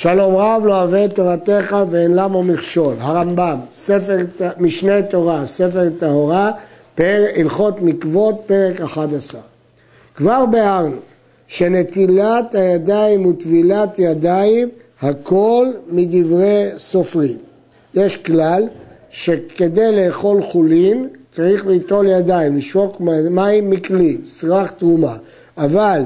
שלום רב לא אוהב את תורתך ואין למו מכשול. הרמב"ם, ספר משנה תורה, ספר טהורה, פר, הלכות מקוות, פרק 11. כבר ביארנו שנטילת הידיים וטבילת ידיים הכל מדברי סופרים. יש כלל שכדי לאכול חולין צריך ליטול ידיים, לשפוק מים מכלי, סרח תרומה, אבל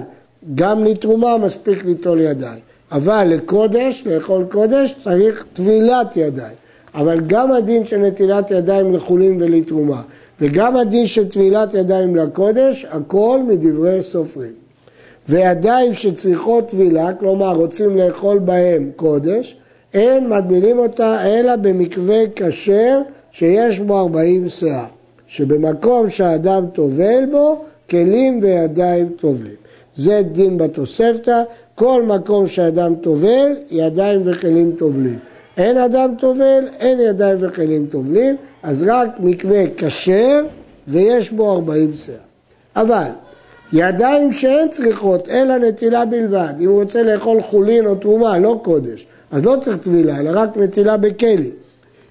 גם לתרומה מספיק ליטול ידיים. אבל לקודש, לאכול קודש, צריך טבילת ידיים. אבל גם הדין של נטילת ידיים לחולין ולתרומה, וגם הדין של טבילת ידיים לקודש, הכל מדברי סופרים. וידיים שצריכות טבילה, כלומר רוצים לאכול בהם קודש, אין מטבילים אותה אלא במקווה כשר שיש בו ארבעים שאה, שבמקום שהאדם טובל בו, כלים וידיים טובלים. זה דין בתוספתא, כל מקום שאדם טובל, ידיים וכלים טובלים. אין אדם טובל, אין ידיים וכלים טובלים, אז רק מקווה כשר ויש בו ארבעים שאה. אבל ידיים שאין צריכות אלא נטילה בלבד, אם הוא רוצה לאכול חולין או תרומה, לא קודש, אז לא צריך טבילה, אלא רק נטילה בכלי.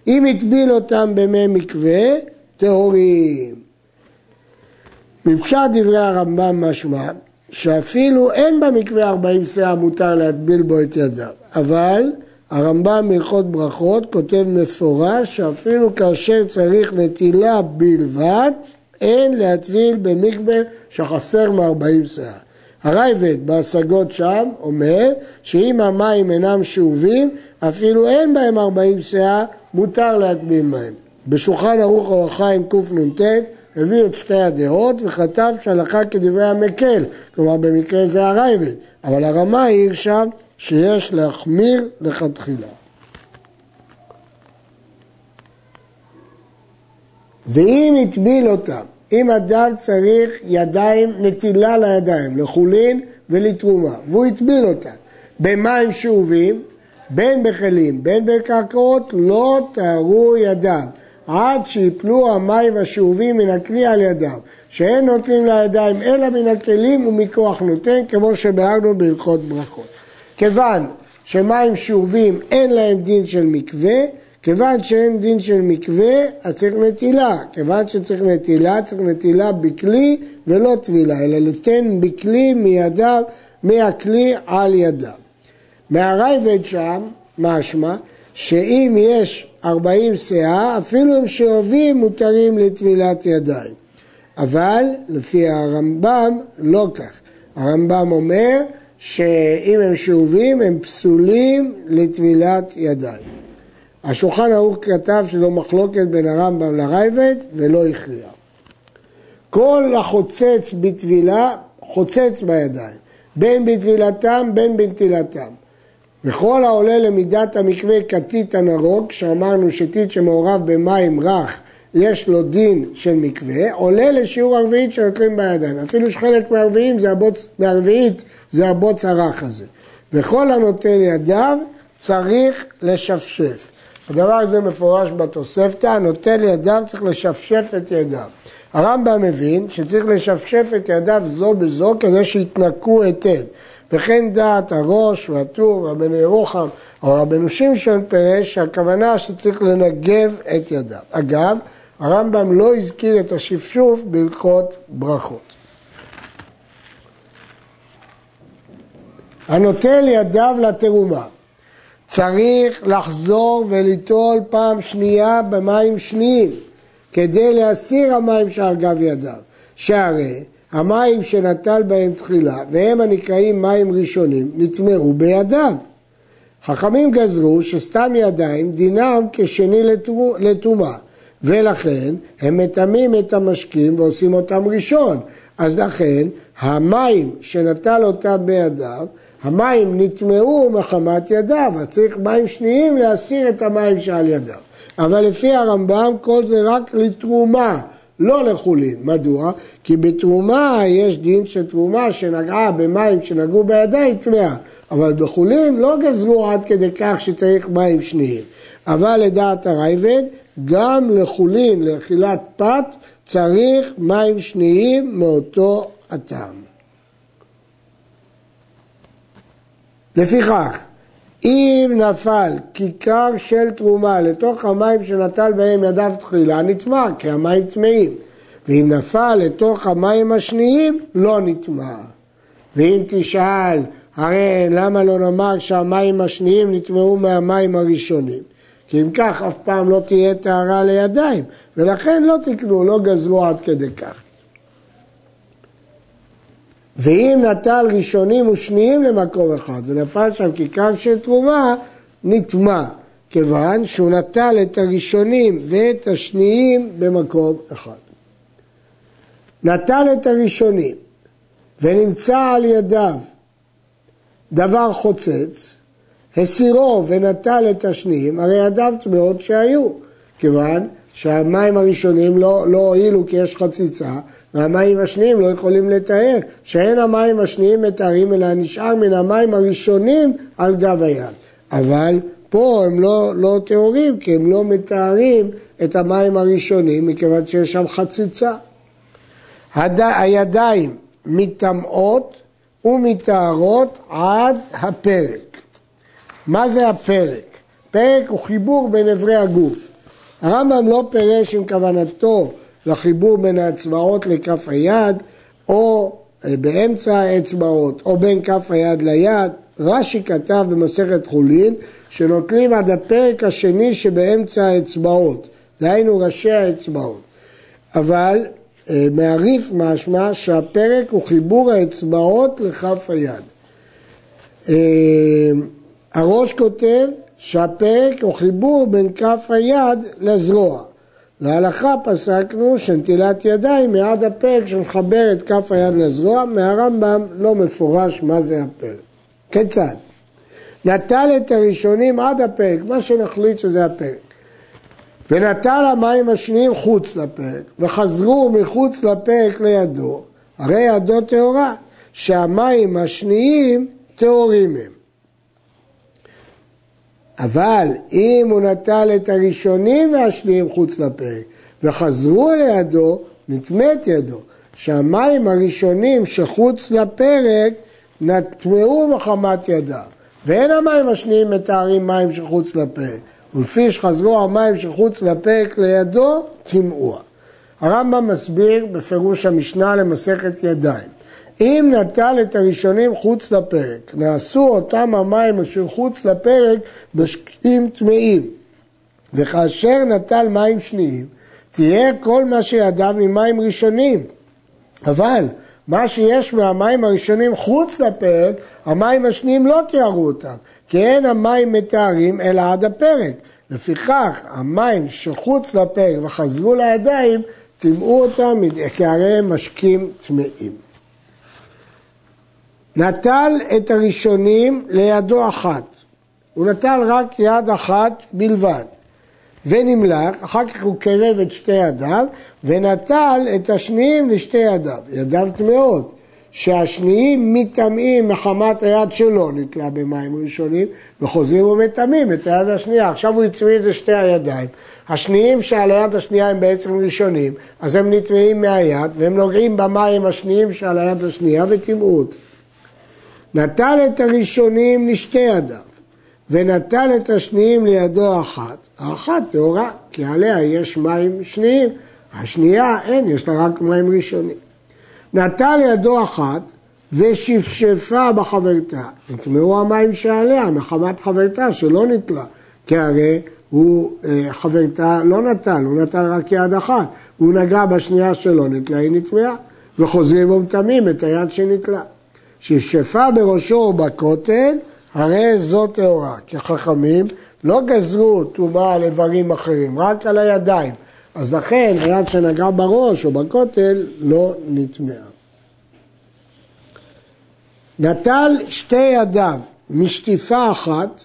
אם הטביל אותם במי מקווה, טהורים. מפשט דברי הרמב"ם משמע שאפילו אין במקווה ארבעים שאה מותר להטביל בו את ידיו, אבל הרמב"ם בהלכות ברכות כותב מפורש שאפילו כאשר צריך נטילה בלבד, אין להטביל במקווה שחסר מארבעים שאה. הרייבד בהשגות שם אומר שאם המים אינם שאובים, אפילו אין בהם ארבעים שאה, מותר להטביל בהם. בשולחן ערוך אור החיים קנ"ט הביא את שתי הדעות וכתב שהלכה כדברי המקל, כלומר במקרה זה הרייבד, אבל הרמה העיר שם שיש להחמיר לכתחילה. ואם הטביל אותם, אם אדם צריך ידיים, נטילה לידיים, לחולין ולתרומה, והוא הטביל אותם במים שאובים, בין בכלים, בין בקרקעות, לא טהרו ידיו. עד שיפלו המים השאובים מן הכלי על ידיו, שאין נוטלים לידיים אלא מן הכלים ומכוח נותן, כמו שביארנו בהלכות ברכות. כיוון שמים שאובים אין להם דין של מקווה, כיוון שאין דין של מקווה, אז צריך נטילה. כיוון שצריך נטילה, צריך נטילה בכלי ולא טבילה, אלא לתן בכלי מידיו, מהכלי על ידיו. מהרייבד שם, משמע, שאם יש ארבעים שאה, אפילו אם שאובים מותרים לטבילת ידיים. אבל לפי הרמב"ם לא כך. הרמב"ם אומר שאם הם שאובים הם פסולים לטבילת ידיים. השולחן ערוך כתב שזו מחלוקת בין הרמב"ם לרייבד ולא הכריע. כל החוצץ בטבילה חוצץ בידיים, בין בטבילתם בין בנטילתם. וכל העולה למידת המקווה כתית הנרוג, שאמרנו שתית שמעורב במים רך יש לו דין של מקווה, עולה לשיעור הרביעית שנוטלים בידיים. אפילו שחלק מהרביעים זה הבוץ, מהרביעית זה הבוץ הרך הזה. וכל הנוטל ידיו צריך לשפשף. הדבר הזה מפורש בתוספתא, הנוטל ידיו צריך לשפשף את ידיו. הרמב"ם מבין שצריך לשפשף את ידיו זו בזו כדי שיתנקו היטב. וכן דעת הראש והטור, רבנו ירוחם או רבנו שמשון פירש שהכוונה שצריך לנגב את ידיו. אגב, הרמב"ם לא הזכיר את השפשוף בהלכות ברכות. הנוטל ידיו לתרומה צריך לחזור וליטול פעם שנייה במים שניים כדי להסיר המים שעל גב ידיו, שהרי המים שנטל בהם תחילה, והם הנקראים מים ראשונים, נטמעו בידיו. חכמים גזרו שסתם ידיים דינם כשני לטומאה, ולכן הם מטמאים את המשקים ועושים אותם ראשון. אז לכן המים שנטל אותם בידיו, המים נטמעו מחמת ידיו, אז צריך מים שניים להסיר את המים שעל ידיו. אבל לפי הרמב"ם כל זה רק לתרומה, לא לחולין. מדוע? כי בתרומה יש דין של תרומה שנגעה במים שנגעו בידיים טמאה, אבל בחולין לא גזרו עד כדי כך שצריך מים שניים. אבל לדעת הרייבד, גם לחולין, לאכילת פת, צריך מים שניים מאותו הטעם. לפיכך, אם נפל כיכר של תרומה לתוך המים שנטל בהם ידיו תחילה, נטמע, כי המים טמאים. ואם נפל לתוך המים השניים, לא נטמע. ואם תשאל, הרי למה לא נאמר שהמים השניים נטמעו מהמים הראשונים? כי אם כך, אף פעם לא תהיה טהרה לידיים, ולכן לא תקנו, לא גזרו עד כדי כך. ואם נטל ראשונים ושניים למקום אחד ונפל שם כיכר של תרומה, נטמע, כיוון שהוא נטל את הראשונים ואת השניים במקום אחד. נטל את הראשונים ונמצא על ידיו דבר חוצץ, הסירו ונטל את השניים, הרי ידיו טמאות שהיו, כיוון שהמים הראשונים לא, לא הועילו כי יש חציצה, והמים השניים לא יכולים לתאר, שאין המים השניים מתארים אלא נשאר מן המים הראשונים על גב היד. אבל פה הם לא, לא טהורים כי הם לא מתארים את המים הראשונים מכיוון שיש שם חציצה. הד... הידיים מטמאות ומטהרות עד הפרק. מה זה הפרק? פרק הוא חיבור בין אברי הגוף. הרמב"ם לא פירש עם כוונתו לחיבור בין האצבעות לכף היד, או אה, באמצע האצבעות, או בין כף היד ליד. רש"י כתב במסכת חולין שנוטלים עד הפרק השני שבאמצע האצבעות, דהיינו ראשי האצבעות. אבל אה, מעריף משמע שהפרק הוא חיבור האצבעות לכף היד. אה, הראש כותב שהפרק הוא חיבור בין כף היד לזרוע. להלכה פסקנו שנטילת ידיים מעד הפרק שמחבר את כף היד לזרוע, מהרמב"ם לא מפורש מה זה הפרק. כיצד? נטל את הראשונים עד הפרק, מה שנחליט שזה הפרק. ונטל המים השניים חוץ לפרק, וחזרו מחוץ לפרק לידו, הרי ידו טהורה, שהמים השניים טהורים הם. אבל אם הוא נטל את הראשונים והשניים חוץ לפרק וחזרו לידו, נטמאת ידו. שהמים הראשונים שחוץ לפרק נטמעו מחמת ידיו. ואין המים השניים מתארים מים שחוץ לפרק. ולפי שחזרו המים שחוץ לפרק לידו, טימאוה. הרמב"ם מסביר בפירוש המשנה למסכת ידיים. אם נטל את הראשונים חוץ לפרק, נעשו אותם המים אשר חוץ לפרק בשקים טמאים, וכאשר נטל מים שניים, תהיה כל מה שידיו ממים ראשונים. אבל מה שיש מהמים הראשונים חוץ לפרק, המים השניים לא תיארו אותם, כי אין המים מתארים אלא עד הפרק. לפיכך, המים שחוץ לפרק וחזרו לידיים, טימאו אותם כי הרי הם משקים טמאים. נטל את הראשונים לידו אחת. הוא נטל רק יד אחת בלבד. ונמלך, אחר כך הוא קרב את שתי ידיו, ונטל את השניים לשתי ידיו. ידיו טמאות. שהשניים מטמאים מחמת היד שלו נתלה במים ראשונים, וחוזרים ומטמאים את היד השנייה. עכשיו הוא הצמיד את שתי הידיים. השניים שעל היד השנייה הם בעצם ראשונים, אז הם נטמאים מהיד, והם נוגעים במים השניים שעל היד השנייה וטימאו אותם. נטל את הראשונים לשתי ידיו, ונטל את השניים לידו אחת. האחת טהורה, כי עליה יש מים שניים, השנייה אין, יש לה רק מים ראשונים. נטל ידו אחת ושפשפה בחברתה. נטמעו המים שעליה מחמת חברתה שלא נטלה, כי הרי הוא אה, חברתה לא נטל, הוא נטל רק יד אחת, הוא נגע בשנייה שלא נטלה, היא נטמעה, וחוזרים ומטמאים את היד שנטלה. שפשפה בראשו בכותל, הרי זו טהורה. כי חכמים לא גזרו טומאה על איברים אחרים, רק על הידיים. אז לכן היד שנגע בראש או בכותל לא נטמעה. נטל שתי ידיו משטיפה אחת,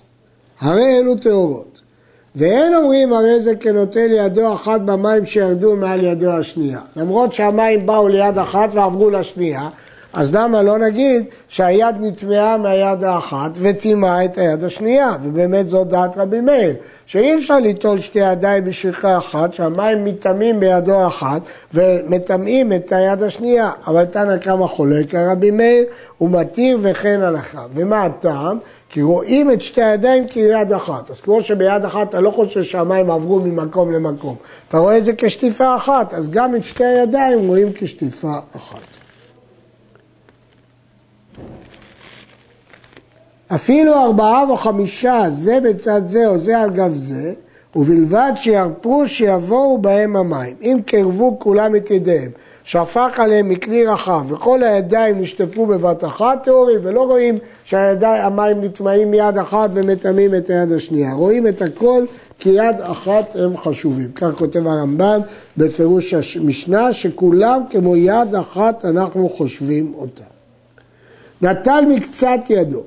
הרי אלו טהורות. ואין אומרים הרי זה כנוטל ידו אחת במים שירדו מעל ידו השנייה. למרות שהמים באו ליד אחת ועברו לשנייה, אז למה לא נגיד שהיד נטמעה מהיד האחת וטימאה את היד השנייה, ובאמת זאת דעת רבי מאיר, שאי אפשר ליטול שתי ידיים בשפיכה אחת, שהמים מטמאים בידו האחת ומטמאים את היד השנייה, אבל תנא קמא חולק על רבי מאיר, הוא מתיר וכן הלכה. ומה הטעם? כי רואים את שתי הידיים כיד אחת. אז כמו שביד אחת אתה לא חושב שהמים עברו ממקום למקום, אתה רואה את זה כשטיפה אחת, אז גם את שתי הידיים רואים כשטיפה אחת. אפילו ארבעה וחמישה, זה בצד זה או זה על גב זה, ובלבד שירפו שיבואו בהם המים. אם קרבו כולם את ידיהם, שפך עליהם מכלי רחב וכל הידיים נשטפו בבת אחת טהורים ולא רואים שהמים נטמעים מיד אחת ומטמאים את היד השנייה. רואים את הכל כי יד אחת הם חשובים. כך כותב הרמב"ם בפירוש המשנה שכולם כמו יד אחת אנחנו חושבים אותה. נטל מקצת ידו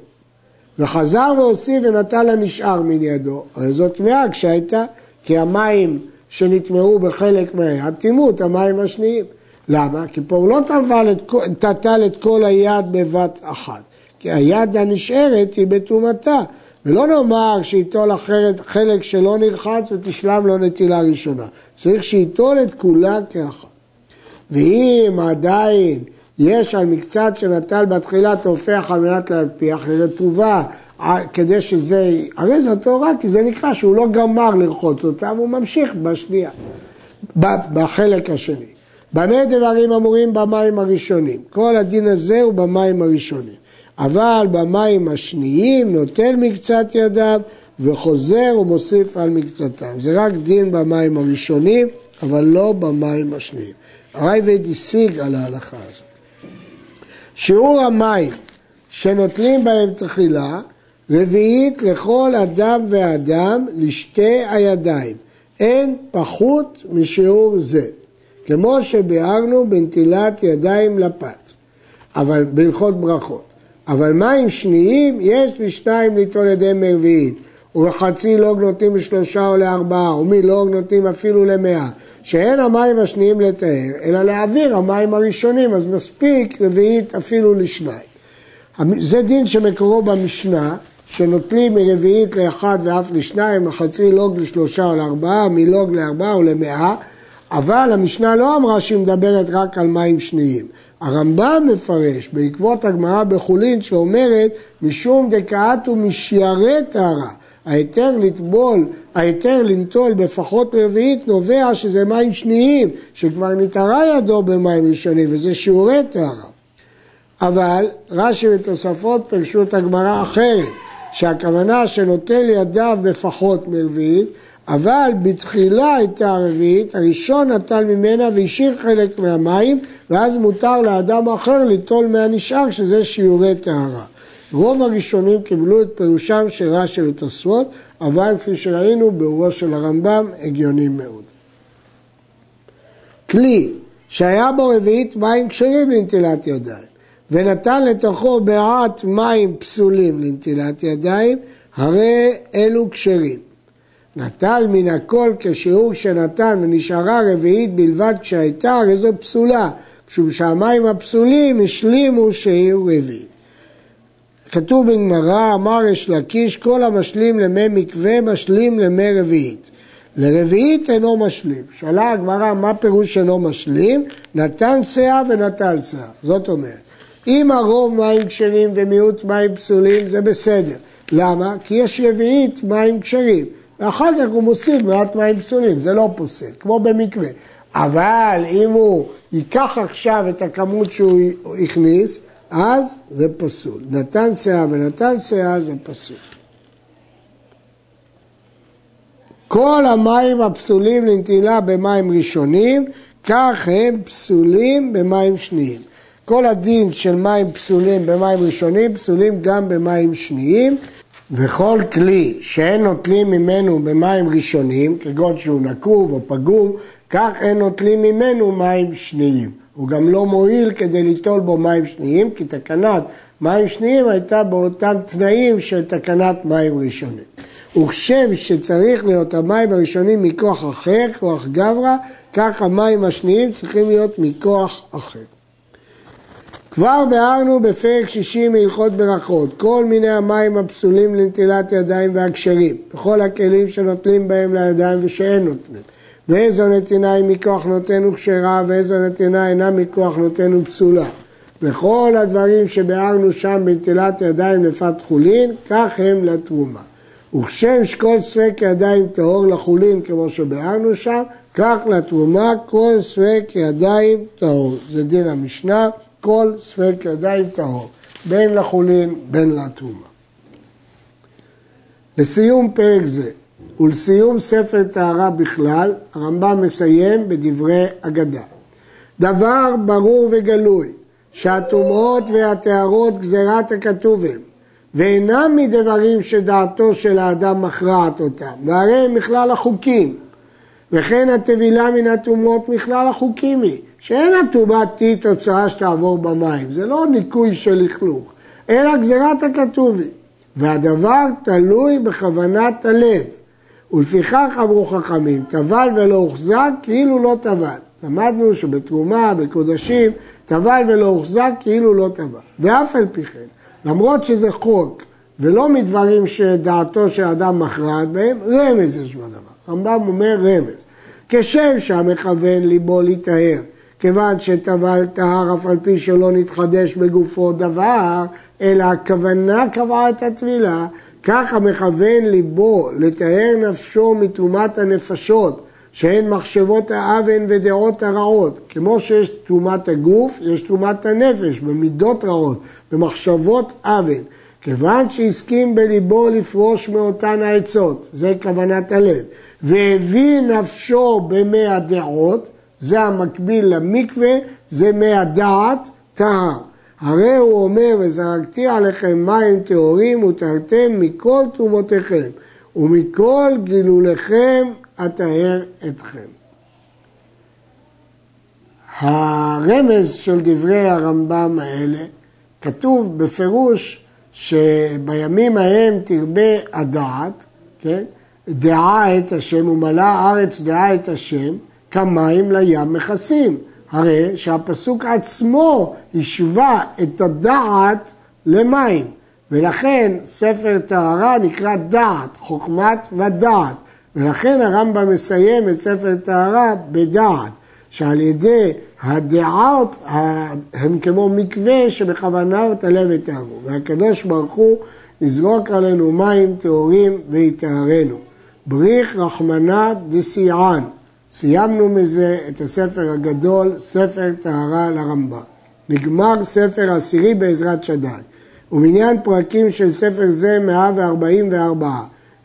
וחזר והוסיף ונטל הנשאר מן ידו. הרי זאת טמאה כשהייתה כי המים שנטמעו בחלק מהיד טימאו את המים השניים. למה? כי פה הוא לא טטל את כל היד בבת אחת, כי היד הנשארת היא בטומאתה, ולא נאמר שייטול אחרת חלק שלא נרחץ ותשלם לו נטילה ראשונה, צריך שייטול את כולה כאחת. ואם עדיין יש על מקצת שנטל בתחילה תופח על מנת להלפיח, רטובה כדי שזה, הרי זה טהורה, כי זה נקרא שהוא לא גמר לרחוץ אותה והוא ממשיך בשנייה, בחלק השני. במה דברים אמורים במים הראשונים? כל הדין הזה הוא במים הראשונים. אבל במים השניים נוטל מקצת ידיו וחוזר ומוסיף על מקצתם. זה רק דין במים הראשונים, אבל לא במים השניים. הרייבד השיג על ההלכה הזאת. שיעור המים שנוטלים בהם תחילה, רביעית לכל אדם ואדם לשתי הידיים. אין פחות משיעור זה. כמו שביארנו בנטילת ידיים לפת, אבל בהלכות ברכות. אבל מים שניים יש לשניים ליטול ידי מרביעית, ובחצי לוג נותנים לשלושה או לארבעה, ומלוג נותנים אפילו למאה, שאין המים השניים לתאר, אלא להעביר המים הראשונים, אז מספיק רביעית אפילו לשניים. זה דין שמקורו במשנה, שנוטלים מרביעית לאחד ואף לשניים, מחצי לוג לשלושה או לארבעה, מלוג לארבעה או למאה, אבל המשנה לא אמרה שהיא מדברת רק על מים שניים. הרמב"ם מפרש בעקבות הגמרא בחולין שאומרת משום דקאתו משיירי טהרה. ההיתר לטבול, ההיתר לנטול בפחות רביעית נובע שזה מים שניים, שכבר נטהרה ידו במים ראשונים, וזה שיעורי טהרה. אבל רש"י ותוספות פירשו את הגמרא אחרת, שהכוונה שנוטל ידיו בפחות מרביעית, אבל בתחילה הייתה הרביעית, הראשון נטל ממנה והשאיר חלק מהמים, ואז מותר לאדם אחר ליטול מהנשאר, שזה שיעורי טהרה. רוב הראשונים קיבלו את פירושם של רש"י ותוספות, אבל כפי שראינו, באורו של הרמב"ם, הגיוני מאוד. כלי שהיה בו רביעית מים כשרים לנטילת ידיים, ונתן לתוכו מעט מים פסולים לנטילת ידיים, הרי אלו כשרים. נטל מן הכל כשיעור שנתן ונשארה רביעית בלבד כשהייתה, הרי זו פסולה, משום שהמים הפסולים השלימו שהיא רביעית. כתוב בגמרא, אמר יש לקיש, כל המשלים למי מקווה משלים למי רביעית. לרביעית אינו משלים. שאלה הגמרא מה פירוש אינו משלים? נתן שאה ונטל שאה. זאת אומרת, אם הרוב מים כשרים ומיעוט מים פסולים זה בסדר. למה? כי יש רביעית מים כשרים. ואחר כך הוא מוסיף מעט מים פסולים, זה לא פוסל, כמו במקווה. אבל אם הוא ייקח עכשיו את הכמות שהוא הכניס, אז זה פסול. נתן שאה ונתן שאה זה פסול. כל המים הפסולים לנטילה במים ראשונים, כך הם פסולים במים שניים. כל הדין של מים פסולים במים ראשונים, פסולים גם במים שניים. וכל כלי שאין נוטלים ממנו במים ראשונים, כגון שהוא נקוב או פגום, כך אין נוטלים ממנו מים שניים. הוא גם לא מועיל כדי ליטול בו מים שניים, כי תקנת מים שניים הייתה באותם תנאים של תקנת מים ראשונים. וכשם שצריך להיות המים הראשונים מכוח אחר, כוח גברא, כך המים השניים צריכים להיות מכוח אחר. כבר ביארנו בפרק שישי מהלכות ברכות, כל מיני המים הפסולים לנטילת ידיים והכשרים, וכל הכלים שנוטלים בהם לידיים ושאין נוטלים. ואיזו נתינה היא מכוח נותנו כשרה ואיזו נתינה אינה מכוח נותנו פסולה. וכל הדברים שביארנו שם בנטילת ידיים לפת חולין, כך הם לתרומה. וכשם שכל ספק ידיים טהור לחולין כמו שביארנו שם, כך לתרומה כל ספק ידיים טהור. זה דין המשנה, כל ספק ידיים טהור, בין לחולין בין לתרומה. לסיום פרק זה ולסיום ספר טהרה בכלל, הרמב"ם מסיים בדברי אגדה. דבר ברור וגלוי, שהטומאות והטהרות גזירת הכתוב הם, ואינם מדברים שדעתו של האדם מכרעת אותם, והרי הם מכלל החוקים. וכן הטבילה מן הטומאות מכלל החוקים היא, שאין הטומאה תהי תוצאה שתעבור במים, זה לא ניקוי של לכלוך, אלא גזירת הכתוב היא. והדבר תלוי בכוונת הלב. ולפיכך אמרו חכמים, טבל ולא הוחזק כאילו לא טבל. למדנו שבתרומה, בקודשים, טבל ולא הוחזק כאילו לא טבל. ואף על פי כן, למרות שזה חוק ולא מדברים שדעתו של אדם מכרעת בהם, רמז יש בדבר. רמב"ם אומר רמז. כשם שהמכוון ליבו להיטהר, כיוון שטבל טהר אף על פי שלא נתחדש בגופו דבר, אלא הכוונה קבעה את הטבילה, כך המכוון ליבו לטהר נפשו מתרומת הנפשות, שהן מחשבות האוון ודעות הרעות. כמו שיש תרומת הגוף, יש תרומת הנפש, במידות רעות, במחשבות אוון. כיוון שהסכים בליבו לפרוש מאותן העצות, זה כוונת הלב, והביא נפשו במי הדעות, זה המקביל למקווה, זה מי הדעת, טהר. הרי הוא אומר, וזרקתי עליכם מים טהורים וטהרתם מכל תרומותיכם, ומכל גילוליכם אטהר אתכם. הרמז של דברי הרמב"ם האלה כתוב בפירוש שבימים ההם תרבה הדעת, כן? דעה את השם ומלאה הארץ דעה את השם, כמים לים מכסים. הרי שהפסוק עצמו השווה את הדעת למים, ולכן ספר טהרה נקרא דעת, חוכמת ודעת, ולכן הרמב"ם מסיים את ספר טהרה בדעת, שעל ידי הדעות הם כמו מקווה שבכוונות הלב יטהרו, והקדוש ברוך הוא יזרוק עלינו מים טהורים ויטהרנו. בריך רחמנא דסיען סיימנו מזה את הספר הגדול, ספר טהרה לרמב"ם. נגמר ספר עשירי בעזרת שדי. ומניין פרקים של ספר זה 144.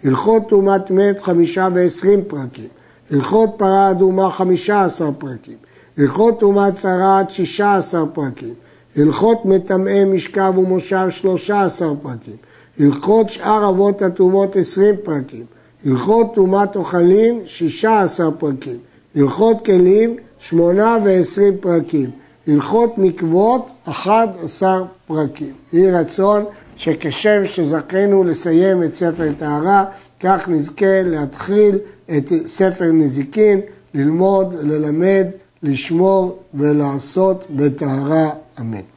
הלכות טומאת מת חמישה ועשרים פרקים. הלכות פרה אדומה חמישה עשר פרקים. הלכות טומאת צרעת שישה עשר פרקים. הלכות מטמאי משכב ומושב שלושה עשר פרקים. הלכות שאר אבות הטומאות עשרים פרקים. הלכות טומאת אוכלים, 16 פרקים. הלכות כלים, 8 ו-20 פרקים. הלכות מקוות, 11 פרקים. יהי רצון שכשם שזכינו לסיים את ספר טהרה, כך נזכה להתחיל את ספר נזיקין, ללמוד, ללמד, לשמור ולעשות בטהרה. אמן.